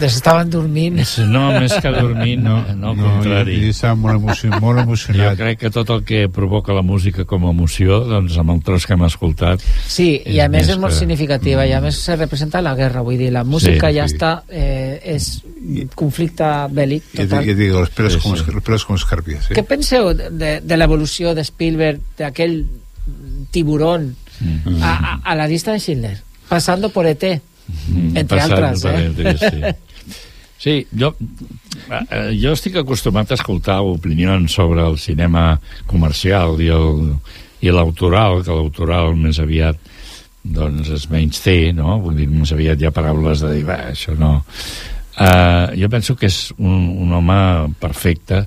Estaven dormint. No, més que dormint, no, no al No, contrari. jo, jo estava molt, emocionat, molt emocionat. Jo crec que tot el que provoca la música com a emoció, doncs amb el tros que hem escoltat... Sí, i a més és molt que- significativa, i a més se representa la guerra, vull dir, la música Sí, ja sí. està, eh, és conflicte bèl·lic total. ja digo, los pelos, Sí, sí. los pelos como escarpias. ¿eh? Què penseu de, de l'evolució de Spielberg, d'aquell tiburón Mm. a, a, a la llista de Schindler, passando por E ET, entre passant altres, eh? entre, sí. [LAUGHS] Sí, jo, eh, jo estic acostumat a escoltar opinions sobre el cinema comercial i el i l'autoral, que l'autoral més aviat doncs es menys té, no? Vull dir, més aviat hi ha paraules de dir, va, això no... Uh, jo penso que és un, un home perfecte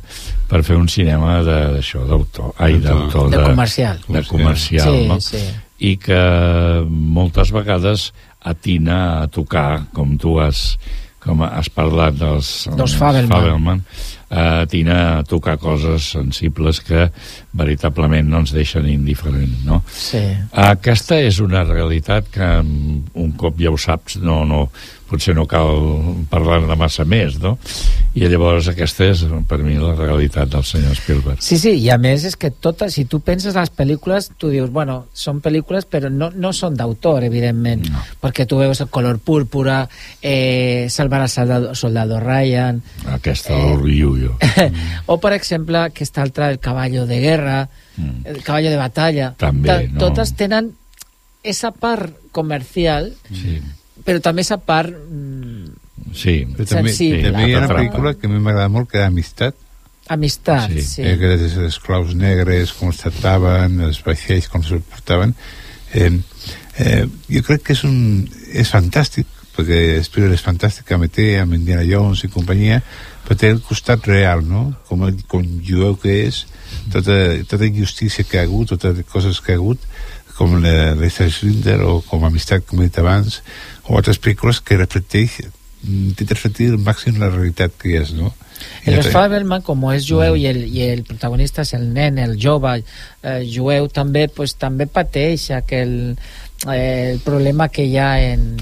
per fer un cinema de- d'això, d'autor, ai, d'autor, De comercial. de comercial, Sí, no? sí. i que moltes vegades atina a tocar, com tu has, com has parlat dels, Dels Fabelman. Fabelman eh, atina a tocar coses sensibles que veritablement no ens deixen indiferents, no? Sí. Aquesta és una realitat que mm, un cop ja ho saps, no, no, potser no cal parlar-ne massa més, no? I llavors aquesta és, per mi, la realitat del senyor Spielberg. Sí, sí, i a més és que totes, si tu penses les pel·lícules, tu dius, bueno, són pel·lícules però no, no són d'autor, evidentment, no. perquè tu veus el color púrpura, eh, Salvar al soldado, soldado Ryan, Aquesta eh... l'orgullo. [LAUGHS] o per exemple aquesta altra, El caballo de guerra, mm. El caballo de batalla. També, no? Totes tenen esa part comercial, Sí. Però també esa part... Mm, Sí, Però també, sensible. també hi ha una pel·lícula que a mi m'agrada molt, que era Amistat, amistat, sí. sí. eh, que dels esclaus negres, com els tractaven, els vaixells, com els portaven. Eh, eh, jo crec que és, un, és fantàstic, perquè Spielberg és fantàstic, a meter amb Indiana Jones i companyia, però té el costat real, no? Com, com jueu que és, tota, tota injustícia que ha hagut, totes les coses que ha hagut, com la l'Esther Schindler o com Amistat, com he dit abans, o altres pel·lícules que reflecteix intenta reflectir al màxim la realitat que és, no? I En té- Fabelman, como es jueu i el, i el protagonista és el nen, el jove eh, jueu, també, pues, també pateix aquell eh, el problema que hi ha en,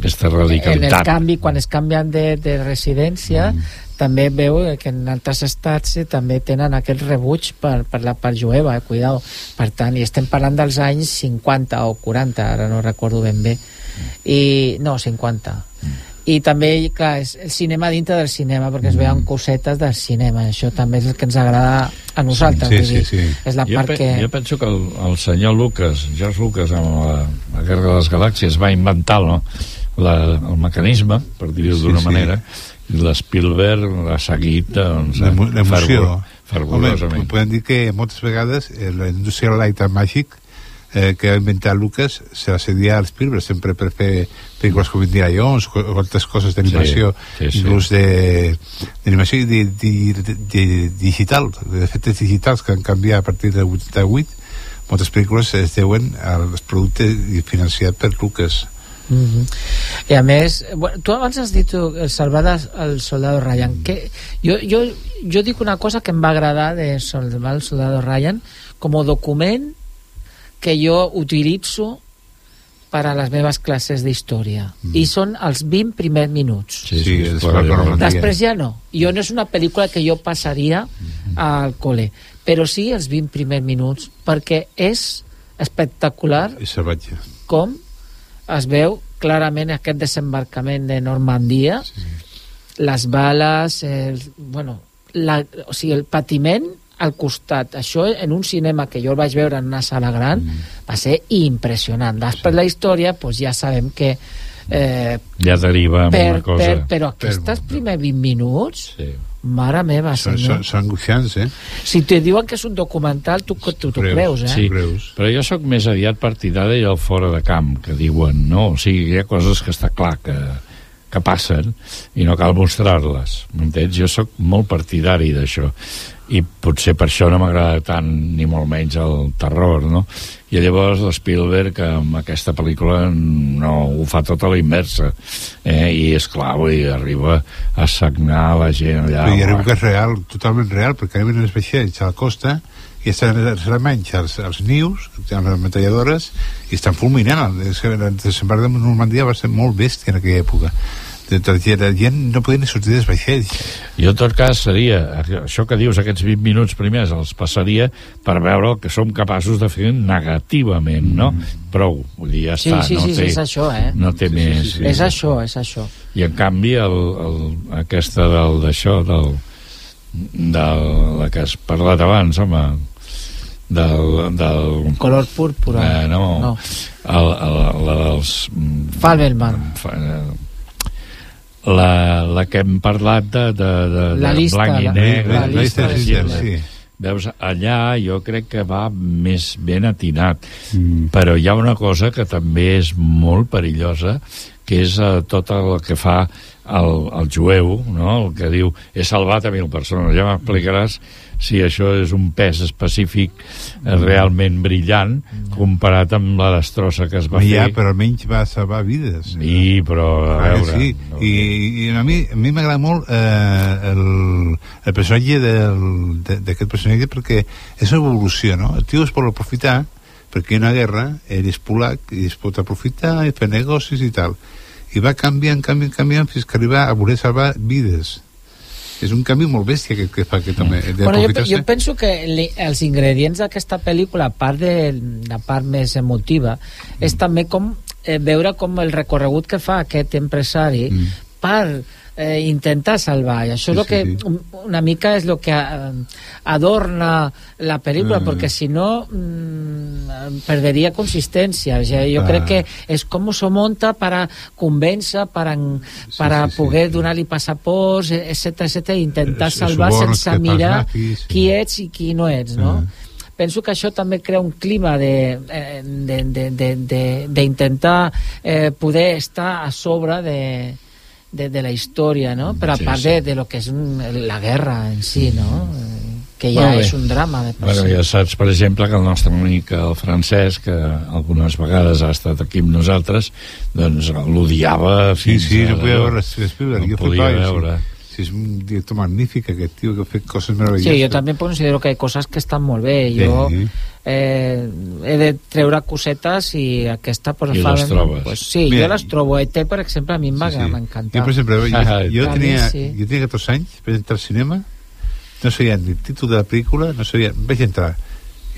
en el canvi, quan es canvien de, de residència, mm. També veu que en altres estats eh, també tenen aquest rebuig per, per la part jueva, eh, cuidao. Per tant, i estem parlant dels anys 50 o 40, ara no recordo ben bé. I, no, 50 i també, clar, és el cinema dintre del cinema perquè es veuen cosetes del cinema això també és el que ens agrada a nosaltres Sí, sí, dir. sí. és la jo, part pe que... jo penso que el, el senyor Lucas, George Lucas, amb la, la Guerra de les Galàxies, va inventar no? la, el mecanisme, per dir-ho Sí, d'una sí. manera, i l'Spielberg l'ha seguit doncs, L'emo- l'emoció. fervor- fervorosament. Home, podem dir que moltes vegades eh, la indústria Light and Magic eh, que va inventar Lucas se la cedia al Spielberg sempre per fer pel·lícules com Indiana Jones o altres coses d'animació Sí, sí, sí. inclús d'animació i de, de, de, de, digital d'efectes digitals que han canviat a partir del 88 moltes pel·lícules es deuen als productes financiats per Lucas Mm -hmm. I a més, bueno, tu abans has dit tu, el salvar al soldado Ryan que jo, jo, jo dic una cosa que em va agradar de salvar el soldado Ryan com a document que jo utilitzo per a les meves classes d'història mm. i són els 20 primers minuts Sí, sí, Sí, és és clar, clar, jo- clar. Després ja no. Jo no és una pel·lícula que jo passaria al col·le, però sí els 20 primers minuts, perquè és espectacular i salvatge com es veu clarament aquest desembarcament de Normandia, sí, sí. les bales, el, bueno, la, o sigui, el patiment al costat. Això en un cinema que jo el vaig veure en una sala gran mm. va ser impressionant. Després la història, pues ja sabem que eh, ja deriva per, una cosa... per, però aquests primers 20 minuts Sí. Mare meva, són, senyor són, són angoixants eh? si te diuen que és un documental tu tu Creus, creus, eh? Sí, Greus. però jo sóc més aviat partidari del fora de camp, que diuen, no? O sigui, hi ha coses que està clar que, que passen i no cal mostrar-les, m'entens? Jo sóc molt partidari d'això i potser per això no m'agrada tant ni molt menys el terror, no? I llavors l'Spielberg amb aquesta pel·lícula no ho fa tota la inversa eh? i és clar, vull dir, arriba a sagnar la gent allà Però hi arriba que és real, totalment real, perquè arriben els vaixells a la costa i estan els alemanys als, als nius, amb les metralladores, i estan fulminant. És que el desembarc de Normandia va ser molt bèstia en aquella època. De. La gent no podia ni sortir dels vaixells. Jo, en tot cas, seria, això que dius, aquests 20 minuts primers els passaria per veure el que som capaços de fer negativament, no? Prou, vull dir, ja Sí, està. sí, no sí, té, sí, és això, eh? No té més... És això, és això. I, en canvi, el, el, aquesta del, d'això, del, del, la que has parlat abans, home, del... del Color púrpura. Eh, no, No. El, el, la dels... Fabelman. Fa- eh, la, la que hem parlat de, de, de, La de llista, blanc i la- negre la llista per de. Schindler, veus, allà jo crec que va més ben atinat mm. però hi ha una cosa que també és molt perillosa que és uh, tot el que fa el, el jueu, no? el que diu he salvat a mil persones, ja m'explicaràs si això és un pes específic eh, realment brillant comparat amb la destrossa que es va Ja, fer però almenys va salvar vides. Sí, però a Ah, veure... sí. I, i a mi a mi m'agrada molt eh, el, el personatge d'aquest personatge perquè és una evolució, no? El tio es vol aprofitar perquè hi ha una guerra, ell és polac i es pot aprofitar i fer negocis i tal. I va canviant, canviant, canviant fins que arriba a voler salvar vides. És un canvi molt bèstia que, que fa aquest home. de Bueno, jo, jo penso que li, els ingredients d'aquesta pel·lícula, a part de la part més emotiva, és també com eh, veure com el recorregut que fa aquest empresari mm. per eh, intentar salvar. I això Sí, és sí, que sí. un- una mica és el que eh, adorna la pel·lícula, Mm. perquè si no mm, perderia consistència. O sigui, jo Ah. crec que és com s'ho monta para convèncer, para, para sí, poder donar-li passaports, etc etc i intentar Els salvar sense mirar sí. qui ets i qui no ets, no? Ah. Penso que això també crea un clima de- eh, d'intentar eh, poder estar a sobre de, de, de la història, no? Però a Sí, part sí. de, de lo que és un, la guerra en si, no? Eh, Que ja bé. és un drama de per Bueno, si. ja saps, per exemple, que el nostre amic, el francès, que algunes vegades ha estat aquí amb nosaltres, doncs l'odiava Sí, fins sí, a... no podia veure Spielberg. No podia veure. Sí, sí, és un director magnífic aquest tio que ha fet coses meravelloses. Sí, jo també considero que hi ha coses que estan molt bé. Jo Sí. eh, he de treure cosetes i aquesta... Pues, I fa- les trobes. Pues, sí, Mira, jo les trobo. ET, per exemple, a mi em va Sí, sí. Jo, per exemple, jo, jo, a tenia, sí. jo tenia 14 anys, vaig entrar al cinema, no sabia ni el títol de la pel·lícula, no sabia... Vaig entrar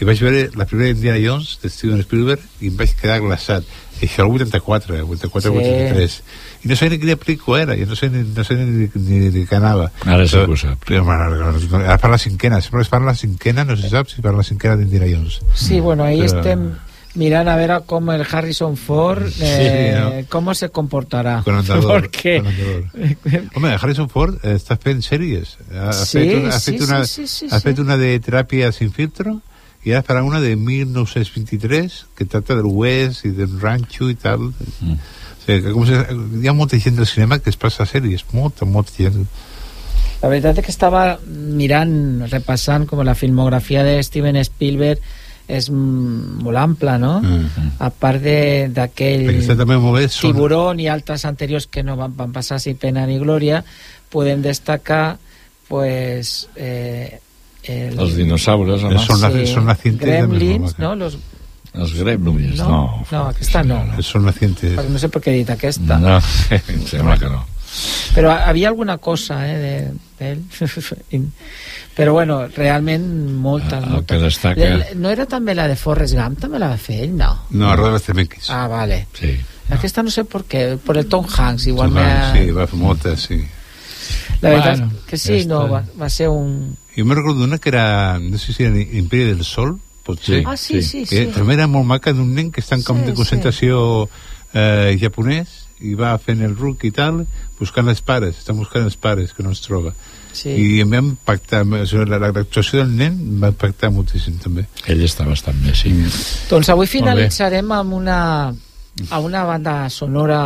i vaig veure la primera Indiana Jones de Steven Spielberg i em vaig quedar glaçat. I això el 84, 84, Sí. 83. I no sabia ni quina pel·lícula era, jo no sabia ni, no sabia ni, ni, ni de què anava. Ara sí que ho sap. Però, ara per la cinquena, sempre es parla la cinquena, no se sap si per la cinquena d'Indiana Jones. Sí, bueno, ahí Però- estem mirant a veure com el Harrison Ford eh, Sí, com se comportarà. Con andador, [LAUGHS] Perquè... con andador. Home, Harrison Ford eh, està fent sèries. Ha, ha Sí, fet una, ha sí, fet una, sí, sí, sí, ha sí. fet una de teràpia sin filtro i ara farà una de 1923 que tracta del West i del ranxo i tal. Mm. O que com se, hi ha molta gent del cinema que es passa sèries, molta, molta gent. La veritat és que estava mirant, repassant com la filmografia de Steven Spielberg és mm, molt ampla, no? Mm. A part de- d'aquell Tiburón i altres anteriors que no van, van passar sin pena ni glòria, podem destacar pues, eh, el, Els dinosaures, home. Són nacientes de Gremlins, no? Los, Els gremlins, no, no. no, aquesta no. Són nacientes. Perquè no sé per què he dit aquesta. No, [LAUGHS] em sembla que no. Però havia alguna cosa, eh, de- d'ell. [LAUGHS] Però bueno, realment moltes, El moltes. que destaca- Le- le- No era també la de Forrest Gump, també la va fer ell? No. No, Robert Zemeckis. Ah, vale. Sí. Aquesta no sé per què, per el Tom Hanks, igual me ha... Sí, va fer moltes, sí. La veritat Bueno, que sí, esta- no, va, va ser un... Jo me recordo una que era, no sé si era Imperi del Sol, potser. Ah, sí, sí, que sí. també era molt maca d'un nen que està en camp Sí, de concentració eh, japonès i va fent el ruc i tal, buscant els pares, està buscant els pares que no els troba. Sí. I em va impactar, l'actuació del nen em va impactar moltíssim també. Ell està bastant bé, sí. Doncs avui finalitzarem amb una, amb una banda sonora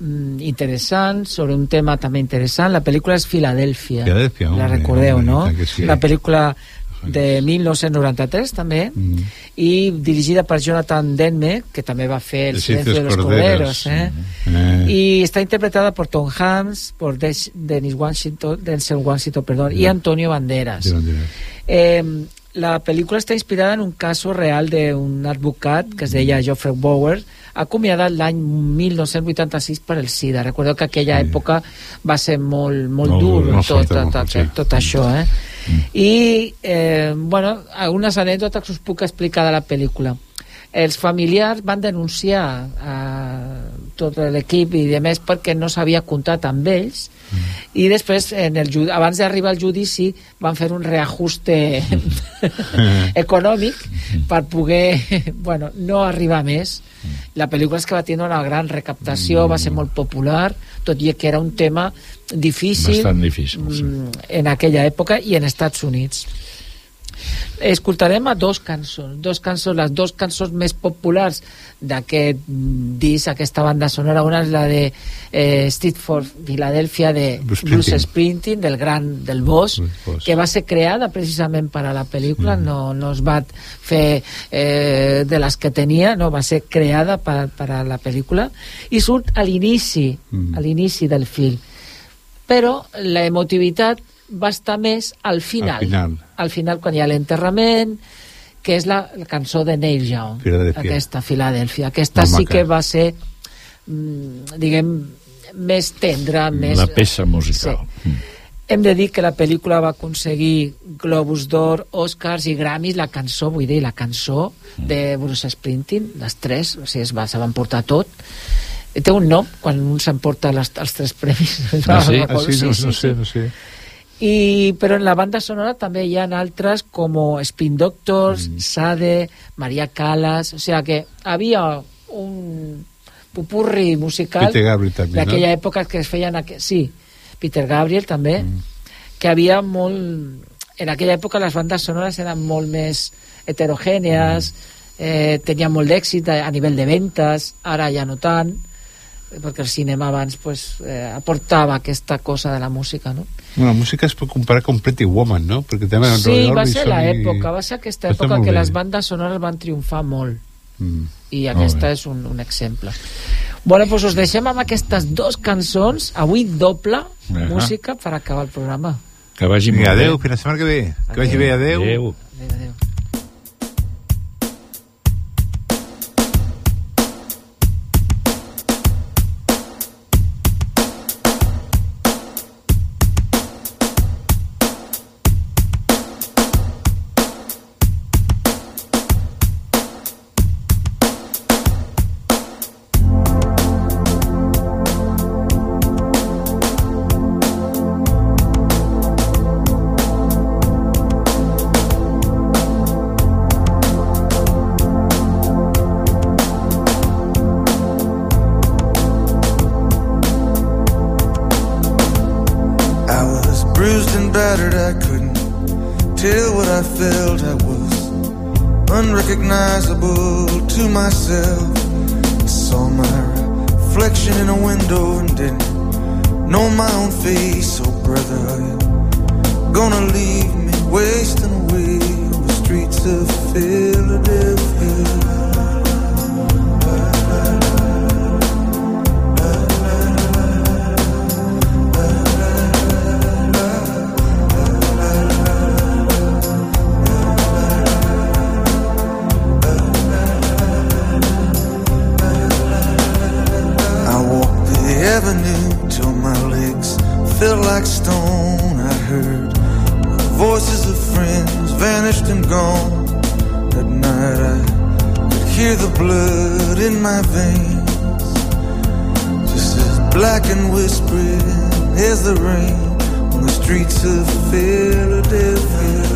interessant, sobre un tema també interessant. La pel·lícula és Filadèlfia. Filadèlfia, La recordeu, home, no? i que sí. La pel·lícula de 1993 també Mm. i dirigida per Jonathan Demme que també va fer El El silencio de los Corderos. eh? Eh, y está interpretada por Tom Hanks por Des- Dennis Washington Denzel Washington perdón y Antonio Banderas eh, la pel·lícula està inspirada en un cas real d'un advocat que es deia Geoffrey Bowers, acomiadat l'any 1986 per el SIDA. Recordeu que aquella època va ser molt, molt, Molt dur, molt tot, tot, tot, sí. tot això, eh? I, eh, bueno, algunes anècdotes que us puc explicar de la pel·lícula. Els familiars van denunciar a tot l'equip i de més perquè no s'havia comptat amb ells i després, en el, abans d'arribar al judici, van fer un reajuste [LAUGHS] econòmic per poder, bueno, no arribar més. La pel·lícula és que va tenir una gran recaptació, va ser molt popular, tot i que era un tema difícil, Bastant difícil, sí. mm, en aquella època i en Estats Units. Escoltarem a dos cançons, dos cançons, les dos cançons més populars d'aquest mm, disc, aquesta banda sonora. Una és la de eh, Street for Philadelphia de Bruce Bruce Springsteen. Springsteen, del gran, del Boss, Boss. que va ser creada precisament per a la pel·lícula, no, no es va fer eh, de les que tenia, no, va ser creada per, per a la pel·lícula, i surt a l'inici, a l'inici del film. Però la emotivitat va estar més al final. Al final. Al final, quan hi ha l'enterrament, que és la, la cançó de Neil Young. Filadèlfia. Aquesta, Filadèlfia. Aquesta Molt sí maca. que va ser, mm, diguem, més tendra, més... La peça musical. Sí. Hem de dir que la pel·lícula va aconseguir Globus d'Or, Oscars i Grammys, la cançó, vull dir, la cançó de Bruce Springsteen, les tres, o sigui, es, va, se van portar tot. Té un nom, quan un s'emporta els tres premis. Ah, sí? Ah, sí, no, no sé, no sé. I, però en la banda sonora també hi ha altres com Spin Doctors, Mm. Sade, Maria Callas, o sigui que havia un pupurri musical d'aquella no? època que es feien... Aqu... Sí, Peter Gabriel també, Mm. que havia molt... En aquella època les bandes sonores eren molt més heterogènies, Mm. eh, tenien molt d'èxit a, a nivell de ventes, ara ja no tant, perquè el cinema abans pues, eh, aportava aquesta cosa de la música, no? Bueno, la música es pot comparar con Pretty Woman, no? Perquè també Sí, Roy va ser Orbison i- l'època, va ser aquesta Està època que bé. les bandes sonores van triomfar molt Mm. i aquesta és un, un exemple. Bueno, doncs us deixem amb aquestes dos cançons, avui doble Ahà. música per acabar el programa. Que vagi molt Vinga, bé. adeu, fins la setmana que ve. Que vagi bé, adeu. Adeu. Adéu, adéu. Black and whispering as the rain on the streets of Philadelphia.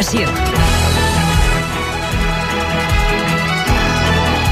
Informació.